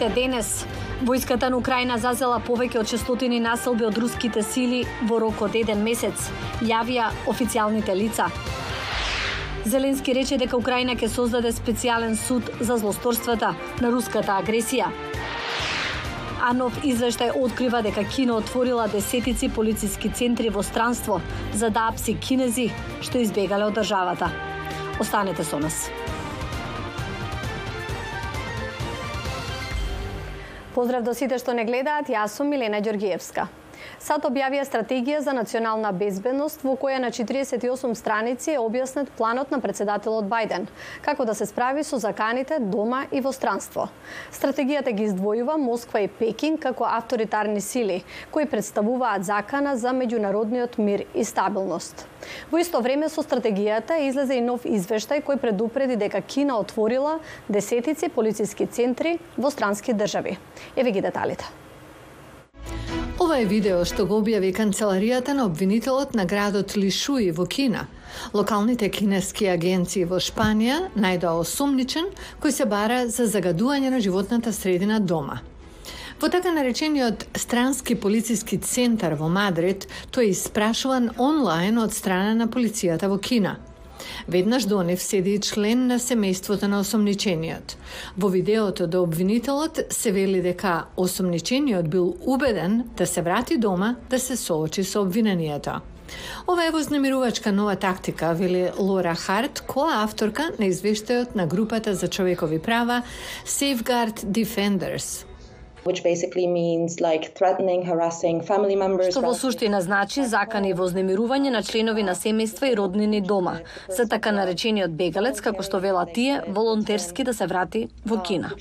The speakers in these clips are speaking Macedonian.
Вестите денес. Војската на Украина зазела повеќе од 600 населби од руските сили во рок од еден месец, јавија официјалните лица. Зеленски рече дека Украина ќе создаде специјален суд за злосторствата на руската агресија. А нов извештај открива дека Кина отворила десетици полициски центри во странство за да апси кинези што избегале од државата. Останете со нас. Поздрав до сите што не гледаат, јас сум Милена Ѓоргиевска. САД објавија стратегија за национална безбедност во која на 48 страници е објаснет планот на председателот Бајден, како да се справи со заканите дома и во странство. Стратегијата ги издвојува Москва и Пекинг како авторитарни сили, кои представуваат закана за меѓународниот мир и стабилност. Во исто време со стратегијата излезе и нов извештај кој предупреди дека Кина отворила десетици полициски центри во странски држави. Еве ги деталите. Ова е видео што го објави канцеларијата на обвинителот на градот Лишуи во Кина. Локалните кинески агенции во Шпанија најдоа осумничен кој се бара за загадување на животната средина дома. Во така наречениот странски полициски центар во Мадрид, тој е испрашуван онлайн од страна на полицијата во Кина – Веднаш до нив седи член на семејството на осомничениот. Во видеото до обвинителот се вели дека осомничениот бил убеден да се врати дома да се соочи со обвинението. Ова е вознемирувачка нова тактика, вели Лора Харт, која авторка на извештајот на групата за човекови права Safeguard Defenders which basically means like threatening, harassing family members. Што во суштина значи закани вознемирување на членови на семејства и роднини дома, за така наречениот бегалец, како што велат тие, волонтерски да се врати во Кина.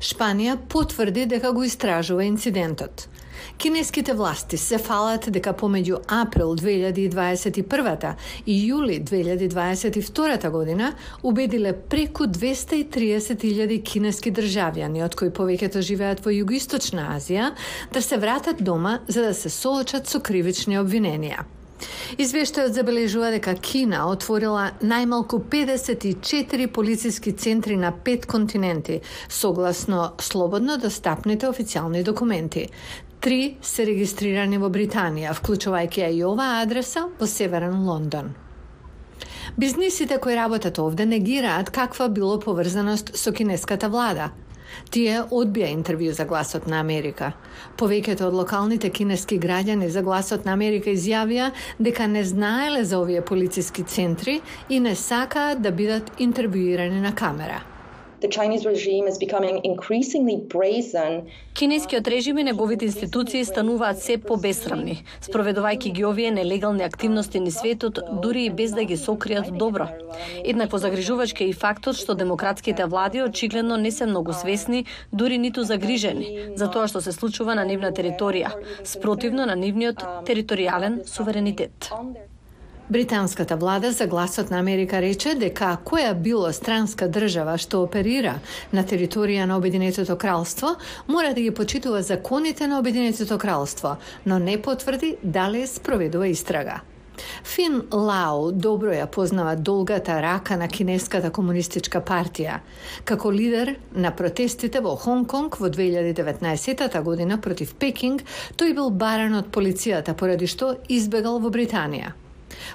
Шпанија потврди дека го истражува инцидентот. Кинеските власти се фалат дека помеѓу април 2021 и јули 2022 година убедиле преку 230.000 кинески државјани, од кои повеќето живеат во Југоисточна Азија, да се вратат дома за да се соочат со кривични обвиненија. Извештајот забележува дека Кина отворила најмалку 54 полициски центри на пет континенти, согласно слободно достапните официјални документи. Три се регистрирани во Британија, вклучувајќи и оваа адреса во Северен Лондон. Бизнисите кои работат овде негираат каква било поврзаност со кинеската влада. Тие одбија интервју за Гласот на Америка. Повеќето од локалните кинески граѓани за Гласот на Америка изјавија дека не знаеле за овие полициски центри и не сакаат да бидат интервјуирани на камера the Chinese regime is becoming increasingly brazen. Кинескиот режим и неговите институции стануваат се побесрамни, спроведувајќи ги овие нелегални активности низ светот, дури и без да ги сокријат добро. Еднакво загрижувачки е и фактот што демократските влади очигледно не се многу свесни, дури ниту загрижени, за тоа што се случува на нивна територија, спротивно на нивниот територијален суверенитет. Британската влада за гласот на Америка рече дека која било странска држава што оперира на територија на Обединетото кралство мора да ги почитува законите на Обединетото кралство, но не потврди дали спроведува истрага. Фин Лао добро ја познава долгата рака на Кинеската комунистичка партија. Како лидер на протестите во Хонг Конг во 2019 година против Пекинг, тој бил баран од полицијата поради што избегал во Британија.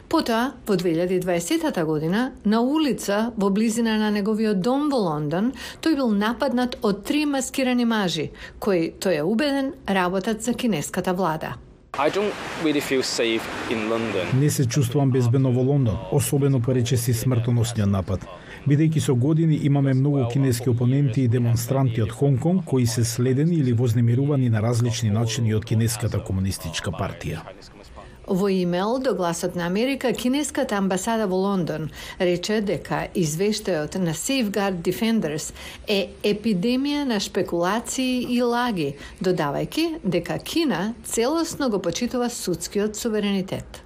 Потоа, во 2020 година, на улица во близина на неговиот дом во Лондон, тој бил нападнат од три маскирани мажи, кои, тој е убеден, работат за кинеската влада. I don't really feel safe in London. Не се чувствувам безбедно во Лондон, особено по речиси смртоносниот напад. Бидејќи со години имаме многу кинески опоненти и демонстранти од Хонг Конг кои се следени или вознемирувани на различни начини од кинеската комунистичка партија. Во имейл до Гласот на Америка, кинеската амбасада во Лондон рече дека извештајот на Safeguard Defenders е епидемија на спекулации и лаги, додавајќи дека Кина целосно го почитува судскиот суверенитет.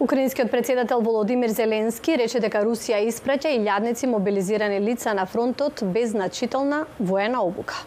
Украинскиот председател Володимир Зеленски рече дека Русија испраќа илјадници мобилизирани лица на фронтот без значителна воена обука.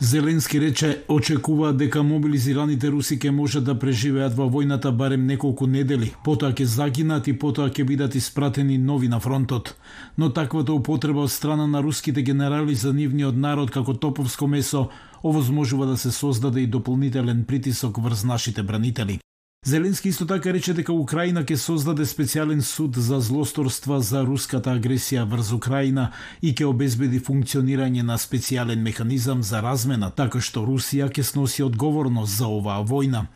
Зеленски рече очекува дека мобилизираните руси ќе можат да преживеат во војната барем неколку недели, потоа ќе загинат и потоа ќе бидат испратени нови на фронтот. Но таквата употреба од страна на руските генерали за нивниот народ како топовско месо овозможува да се создаде и дополнителен притисок врз нашите бранители. Зеленски исто така рече дека Украина ќе создаде специјален суд за злосторства за руската агресија врз Украина и ќе обезбеди функционирање на специјален механизам за размена, така што Русија ќе сноси одговорност за оваа војна.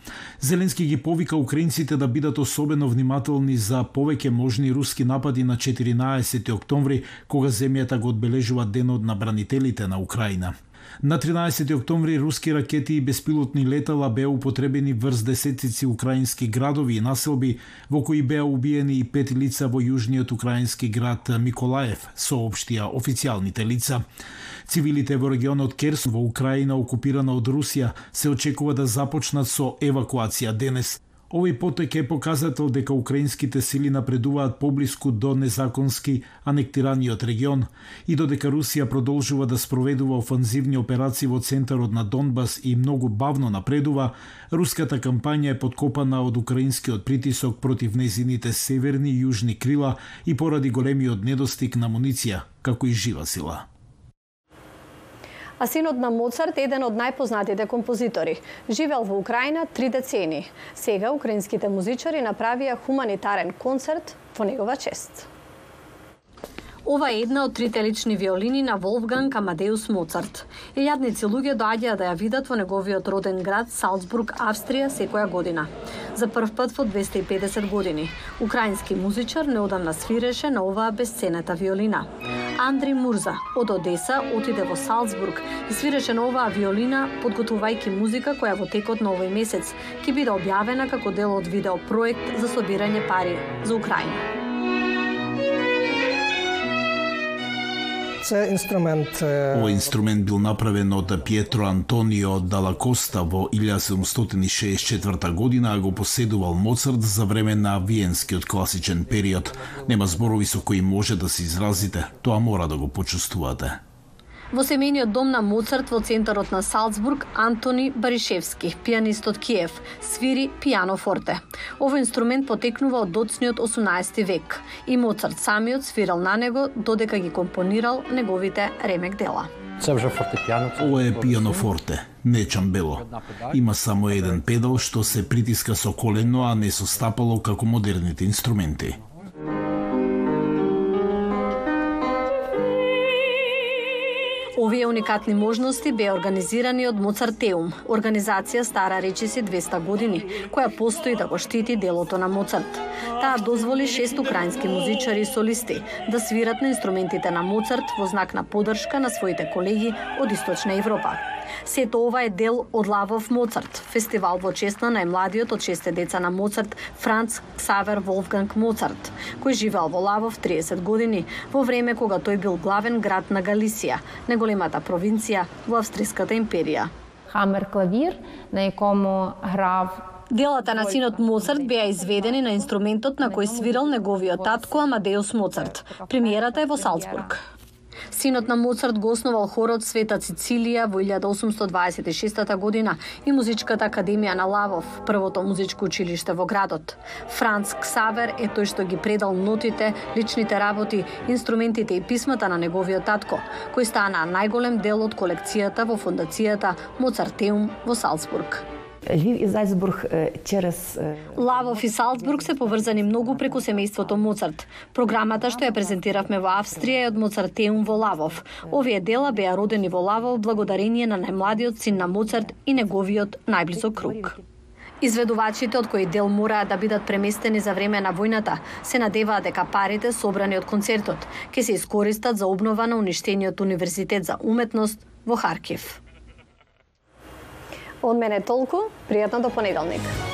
Зеленски ги повика украинците да бидат особено внимателни за повеќе можни руски напади на 14 октомври, кога земјата го одбележува денот на бранителите на Украина. На 13 октомври руски ракети и беспилотни летала беа употребени врз десетици украински градови и населби, во кои беа убиени и пет лица во јужниот украински град Миколаев, соопштија официјалните лица. Цивилите во регионот Керсон во Украина окупирана од Русија се очекува да започнат со евакуација денес. Овој потек е показател дека украинските сили напредуваат поблиску до незаконски анектираниот регион и додека Русија продолжува да спроведува офанзивни операции во центарот на Донбас и многу бавно напредува, руската кампања е подкопана од украинскиот притисок против незините северни и јужни крила и поради големиот недостиг на муниција, како и жива сила. А синот на Моцарт е еден од најпознатите композитори. Живел во Украина три децени. Сега украинските музичари направија хуманитарен концерт во негова чест. Ова е една од трите лични виолини на Волфганг Амадеус Моцарт. Илјадници луѓе доаѓаат да ја видат во неговиот роден град Салцбург, Австрија секоја година. За прв пат во 250 години, украински музичар неодамна свиреше на оваа бесцената виолина. Андри Мурза од Одеса отиде во Салцбург и свиреше на оваа виолина, подготвувајќи музика која во текот на овој месец ќе биде објавена како дел од видеопроект за собирање пари за Украина. Се инструмент. Овој инструмент бил направен од Пиетро Антонио Дала Коста во 1764 година, а го поседувал Моцарт за време на виенскиот класичен период. Нема зборови со кои може да се изразите, тоа мора да го почувствувате. Во семејниот дом на Моцарт во центарот на Салцбург, Антони Баришевски, пианист од Киев, свири пиано форте. Овој инструмент потекнува од доцниот 18 век и Моцарт самиот свирал на него додека ги компонирал неговите ремек дела. Ова е пиано форте, не чамбело. Има само еден педал што се притиска со колено, а не со стапало како модерните инструменти. Овие уникатни можности беа организирани од Моцартеум, организација стара речиси 200 години, која постои да го штити делото на Моцарт. Таа дозволи шест украински музичари и солисти да свират на инструментите на Моцарт во знак на подршка на своите колеги од Источна Европа. Сето ова е дел од Лавов Моцарт, фестивал во чест на најмладиот од шесте деца на Моцарт, Франц Ксавер Волфганг Моцарт, кој живеал во Лавов 30 години, во време кога тој бил главен град на Галисија, неголемата провинција во Австриската империја. Хамер клавир, на якому грав Делата на синот Моцарт беа изведени на инструментот на кој свирал неговиот татко Амадеус Моцарт. Премиерата е во Салцбург. Синот на Моцарт го основал хорот Света Цицилија во 1826 година и Музичката академија на Лавов, првото музичко училиште во градот. Франц Ксавер е тој што ги предал нотите, личните работи, инструментите и писмата на неговиот татко, кој стана најголем дел од колекцијата во фондацијата Моцартеум во Салцбург. Львів и Зальцбург через Лавов и Салцбург се поврзани многу преку семејството Моцарт. Програмата што ја презентиравме во Австрија е од Моцартеум во Лавов. Овие дела беа родени во Лавов благодарение на најмладиот син на Моцарт и неговиот најблизок круг. Изведувачите од кои дел мораат да бидат преместени за време на војната се надеваат дека парите собрани од концертот ќе се искористат за обнова на уништениот универзитет за уметност во Харкив. Од мене толку, пријатно до понеделник.